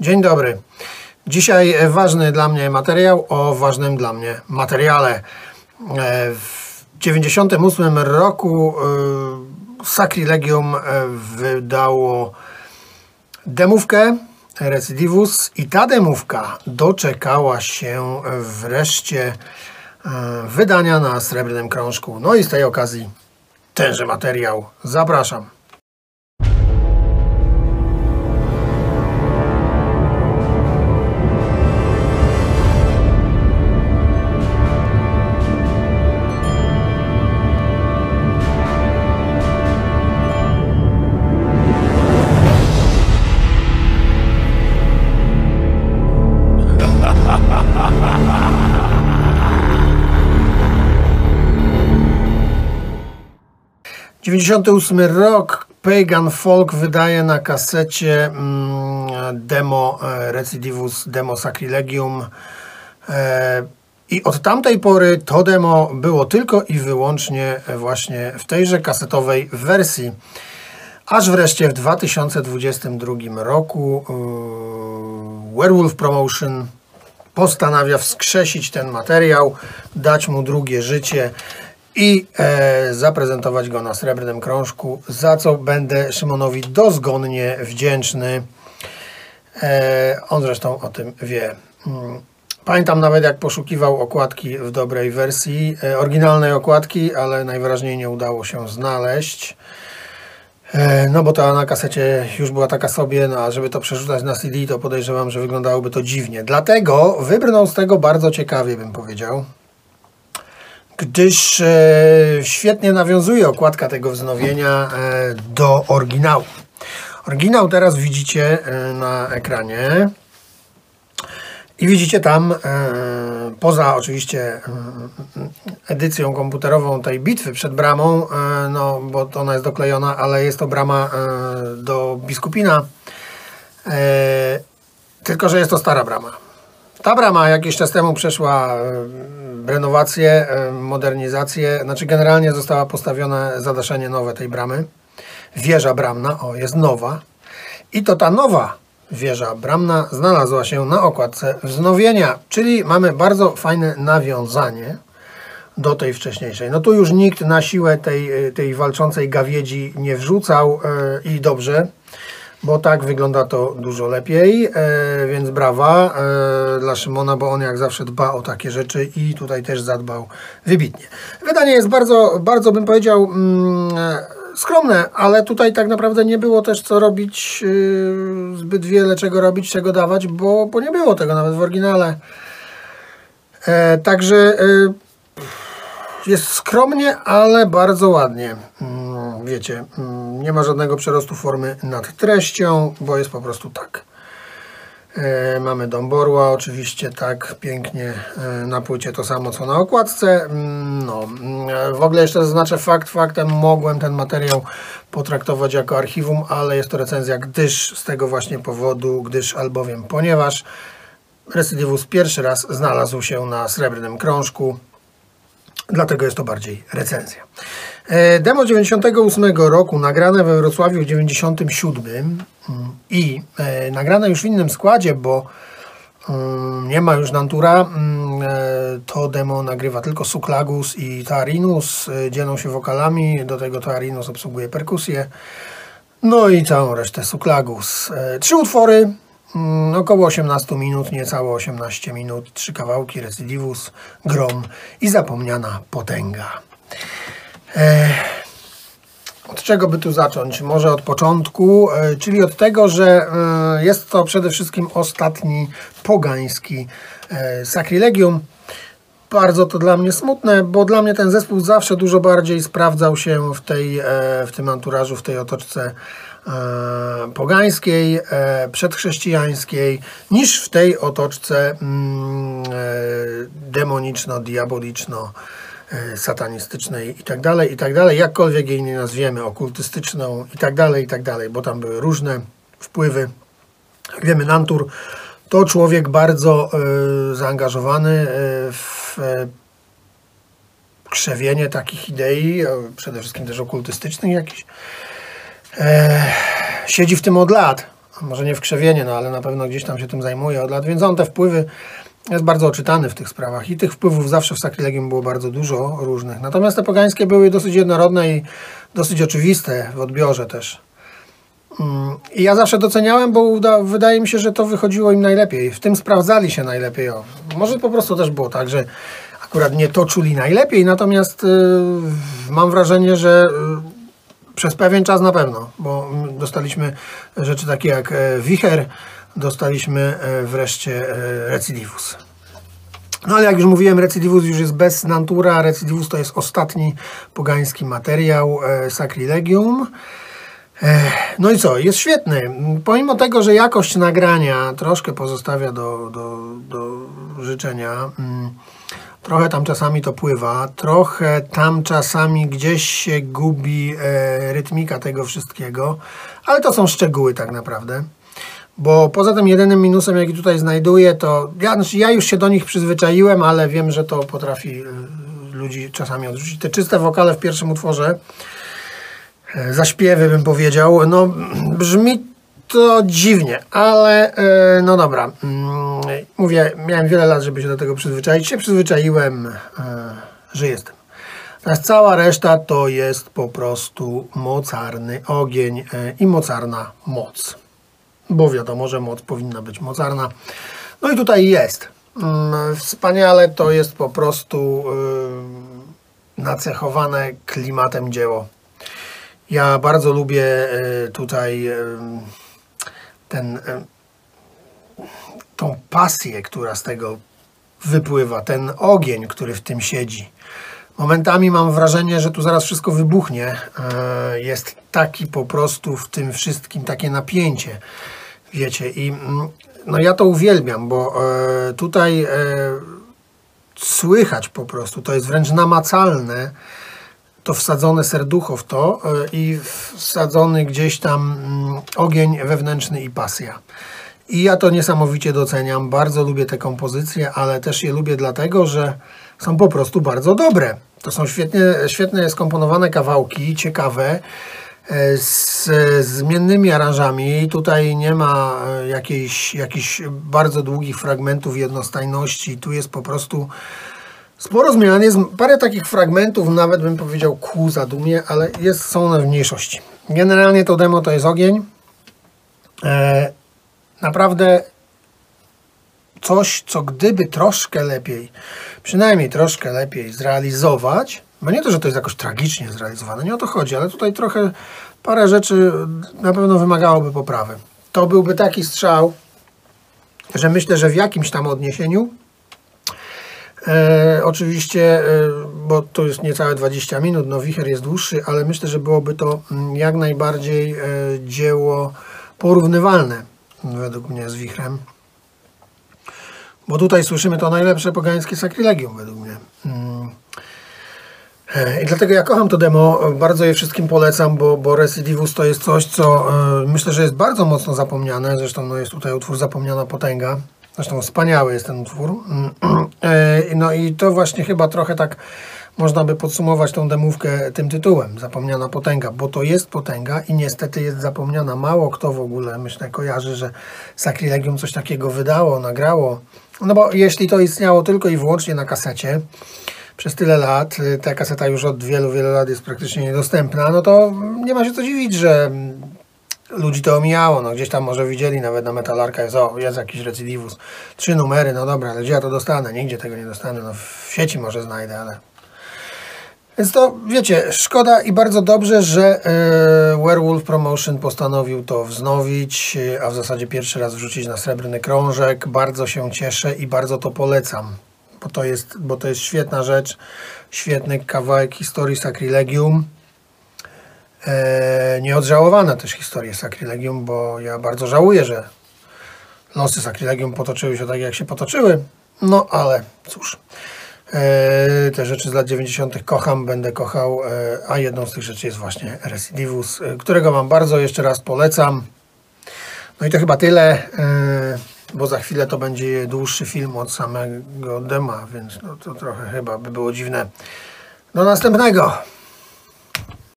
Dzień dobry. Dzisiaj ważny dla mnie materiał o ważnym dla mnie materiale. E, W 98 roku e, Sacrilegium e, wydało demówkę Recidivus i ta demówka doczekała się wreszcie e, wydania na srebrnym krążku. No i z tej okazji tenże materiał. Zapraszam. 98 rok Pagan Folk wydaje na kasecie mm, demo e, Recidivus, demo Sacrilegium. E, I od tamtej pory to demo było tylko i wyłącznie właśnie w tejże kasetowej wersji. Aż wreszcie w 2022 roku yy, Werewolf Promotion postanawia wskrzesić ten materiał, dać mu drugie życie i e, zaprezentować go na srebrnym krążku, za co będę Szymonowi dozgonnie wdzięczny. E, on zresztą o tym wie. Mm. Pamiętam nawet jak poszukiwał okładki w dobrej wersji, e, oryginalnej okładki, ale najwyraźniej nie udało się znaleźć. E, No bo ta na kasecie już była taka sobie, no a żeby to przerzucać na CD, to podejrzewam, że wyglądałoby to dziwnie. Dlatego wybrnął z tego bardzo ciekawie, bym powiedział. Gdyż e, świetnie nawiązuje okładka tego wznowienia e, do oryginału. Oryginał teraz widzicie e, na ekranie. I widzicie tam, poza oczywiście edycją komputerową tej bitwy przed bramą, no bo to ona jest doklejona, ale jest to brama do biskupina, tylko że jest to stara brama. Ta brama jakiś czas temu przeszła e, renowację, e, modernizację, znaczy generalnie została postawione zadaszenie nowe tej bramy. Wieża bramna, o jest nowa. I to ta nowa wieża bramna znalazła się na okładce wznowienia, czyli mamy bardzo fajne nawiązanie do tej wcześniejszej. No tu już nikt na siłę tej, tej walczącej gawiedzi nie wrzucał e, i dobrze, bo tak wygląda to dużo lepiej, e, więc brawa e, dla Szymona, bo on jak zawsze dba o takie rzeczy i tutaj też zadbał wybitnie. Wydanie jest bardzo, bardzo bym powiedział mm, e, skromne, ale tutaj tak naprawdę nie było też co robić, yy, zbyt wiele czego robić, czego dawać, bo, bo nie było tego nawet w oryginale. E, także e, jest skromnie, ale bardzo ładnie. Wiecie, mm, nie ma żadnego przerostu formy nad treścią, bo jest po prostu tak. E, mamy Domborła, oczywiście tak pięknie e, na płycie to samo co na okładce. Mm, No, mm, w ogóle jeszcze zaznaczę fakt, faktem mogłem ten materiał potraktować jako archiwum, ale jest to recenzja, gdyż z tego właśnie powodu, gdyż albowiem, ponieważ Recidivus pierwszy raz znalazł się na srebrnym krążku, Dlatego jest to bardziej recenzja. E, Demo 98 roku, nagrane we Wrocławiu w 97 mm, i e, nagrane już w innym składzie, bo mm, nie ma już Nantura. mm, e, To demo nagrywa tylko Suklagus i Tarinus. Dzielą się wokalami, do tego Tarinus obsługuje perkusję. No i całą resztę Suklagus. Trzy utwory, około 18 minut, niecałe 18 minut, trzy kawałki, Recidivus, Grom i Zapomniana Potęga. Od czego by tu zacząć? Może od początku, e, czyli od tego, że e, jest to przede wszystkim ostatni pogański e, Sacrilegium. Bardzo to dla mnie smutne, bo dla mnie ten zespół zawsze dużo bardziej sprawdzał się w, tej, w tym anturażu, w tej otoczce pogańskiej, przedchrześcijańskiej, niż w tej otoczce mm, demoniczno-diaboliczno e, satanistycznej i tak dalej, i tak dalej, jakkolwiek jej nie nazwiemy, okultystyczną i tak dalej, i tak dalej, bo tam były różne wpływy. Jak wiemy, Nantur to człowiek bardzo e, zaangażowany e, w e, krzewienie takich idei, e, przede wszystkim też okultystycznych jakichś. E, siedzi w tym od lat. może nie w krzewienie, no ale na pewno gdzieś tam się tym zajmuje od lat, więc on te wpływy jest bardzo oczytany w tych sprawach i tych wpływów zawsze w Sacrilegium było bardzo dużo różnych. Natomiast te pogańskie były dosyć jednorodne i dosyć oczywiste w odbiorze też. Mm, I ja zawsze doceniałem, bo uda, wydaje mi się, że to wychodziło im najlepiej. W tym sprawdzali się najlepiej. O, może po prostu też było tak, że akurat nie to czuli najlepiej, natomiast y, mam wrażenie, że y, przez pewien czas na pewno, bo dostaliśmy rzeczy takie jak e, wicher, dostaliśmy e, wreszcie e, recidivus. No ale jak już mówiłem, recidivus już jest bez natura. Recidivus to jest ostatni pogański materiał e, Sacrilegium. No i co, jest świetny. Pomimo tego, że jakość nagrania troszkę pozostawia do, do, do życzenia, mm, trochę tam czasami to pływa, trochę tam czasami gdzieś się gubi rytmika tego wszystkiego, ale to są szczegóły tak naprawdę. Bo poza tym jedynym minusem, jaki tutaj znajduję, to ja, znaczy ja już się do nich przyzwyczaiłem, ale wiem, że to potrafi y, ludzi czasami odrzucić. Te czyste wokale w pierwszym utworze, e, zaśpiewy bym powiedział, no brzmi to dziwnie, ale e, no dobra. Mm, mówię, miałem wiele lat, żeby się do tego przyzwyczaić. Się przyzwyczaiłem, e, że jestem. Teraz cała reszta to jest po prostu mocarny ogień i mocarna moc bo wiadomo, że moc powinna być mocarna. No i tutaj jest. Mm, wspaniale to jest po prostu y, nacechowane klimatem dzieło. Ja bardzo lubię y, tutaj y, ten, tą pasję, która z tego wypływa, ten ogień, który w tym siedzi. Momentami mam wrażenie, że tu zaraz wszystko wybuchnie. Jest taki po prostu w tym wszystkim takie napięcie. Wiecie, i mm, no ja to uwielbiam, bo e, tutaj e, słychać po prostu, to jest wręcz namacalne, to wsadzone serducho w to e, i wsadzony gdzieś tam mm, ogień wewnętrzny i pasja. I ja to niesamowicie doceniam, bardzo lubię te kompozycje, ale też je lubię dlatego, że są po prostu bardzo dobre. To są świetnie, świetnie skomponowane kawałki, ciekawe, z zmiennymi aranżami. Tutaj nie ma e, jakiejś, jakichś bardzo długich fragmentów jednostajności. Tu jest po prostu sporo zmian. Jest parę takich fragmentów, nawet bym powiedział ku zadumie, ale jest, są one w mniejszości. Generalnie to demo to jest ogień. E, naprawdę coś, co gdyby troszkę lepiej, przynajmniej troszkę lepiej zrealizować, no nie to, że to jest jakoś tragicznie zrealizowane, nie o to chodzi, ale tutaj trochę parę rzeczy na pewno wymagałoby poprawy. To byłby taki strzał, że myślę, że w jakimś tam odniesieniu E, oczywiście, e, bo to jest niecałe 20 minut, no wicher jest dłuższy, ale myślę, że byłoby to mm, jak najbardziej e, dzieło porównywalne według mnie z wichrem. Bo tutaj słyszymy to najlepsze pogańskie sakrylegium według mnie. Mm. I dlatego ja kocham to demo, bardzo je wszystkim polecam, bo, bo Recidivus to jest coś, co y, myślę, że jest bardzo mocno zapomniane. Zresztą no, jest tutaj utwór Zapomniana Potęga. Zresztą wspaniały jest ten utwór. Y, no i to właśnie chyba trochę tak można by podsumować tą demówkę tym tytułem, Zapomniana Potęga, bo to jest potęga i niestety jest zapomniana. Mało kto w ogóle, myślę, kojarzy, że Sacrilegium coś takiego wydało, nagrało. No bo jeśli to istniało tylko i wyłącznie na kasecie, przez tyle lat, y, ta kaseta już od wielu, wielu lat jest praktycznie niedostępna, no to nie ma się co dziwić, że ludzi to omijało, no gdzieś tam może widzieli nawet na metalarkach, jest, o, jest jakiś recydivus, trzy numery, no dobra, ale gdzie ja to dostanę? Nigdzie tego nie dostanę, no w sieci może znajdę, ale... Więc to, wiecie, szkoda i bardzo dobrze, że yy, Werewolf Promotion postanowił to wznowić, yy, a w zasadzie pierwszy raz wrzucić na srebrny krążek. Bardzo się cieszę i bardzo to polecam bo to jest, bo to jest świetna rzecz, świetny kawałek historii Sacrilegium. E, nieodżałowana też historia Sacrilegium, bo ja bardzo żałuję, że losy Sacrilegium potoczyły się tak, jak się potoczyły. No ale cóż, e, te rzeczy z lat 90. kocham, będę kochał, e, a jedną z tych rzeczy jest właśnie Recidivus, e, którego Wam bardzo jeszcze raz polecam. No i to chyba tyle. E, bo za chwilę to będzie dłuższy film od samego dema, więc no to trochę chyba by było dziwne. Do następnego!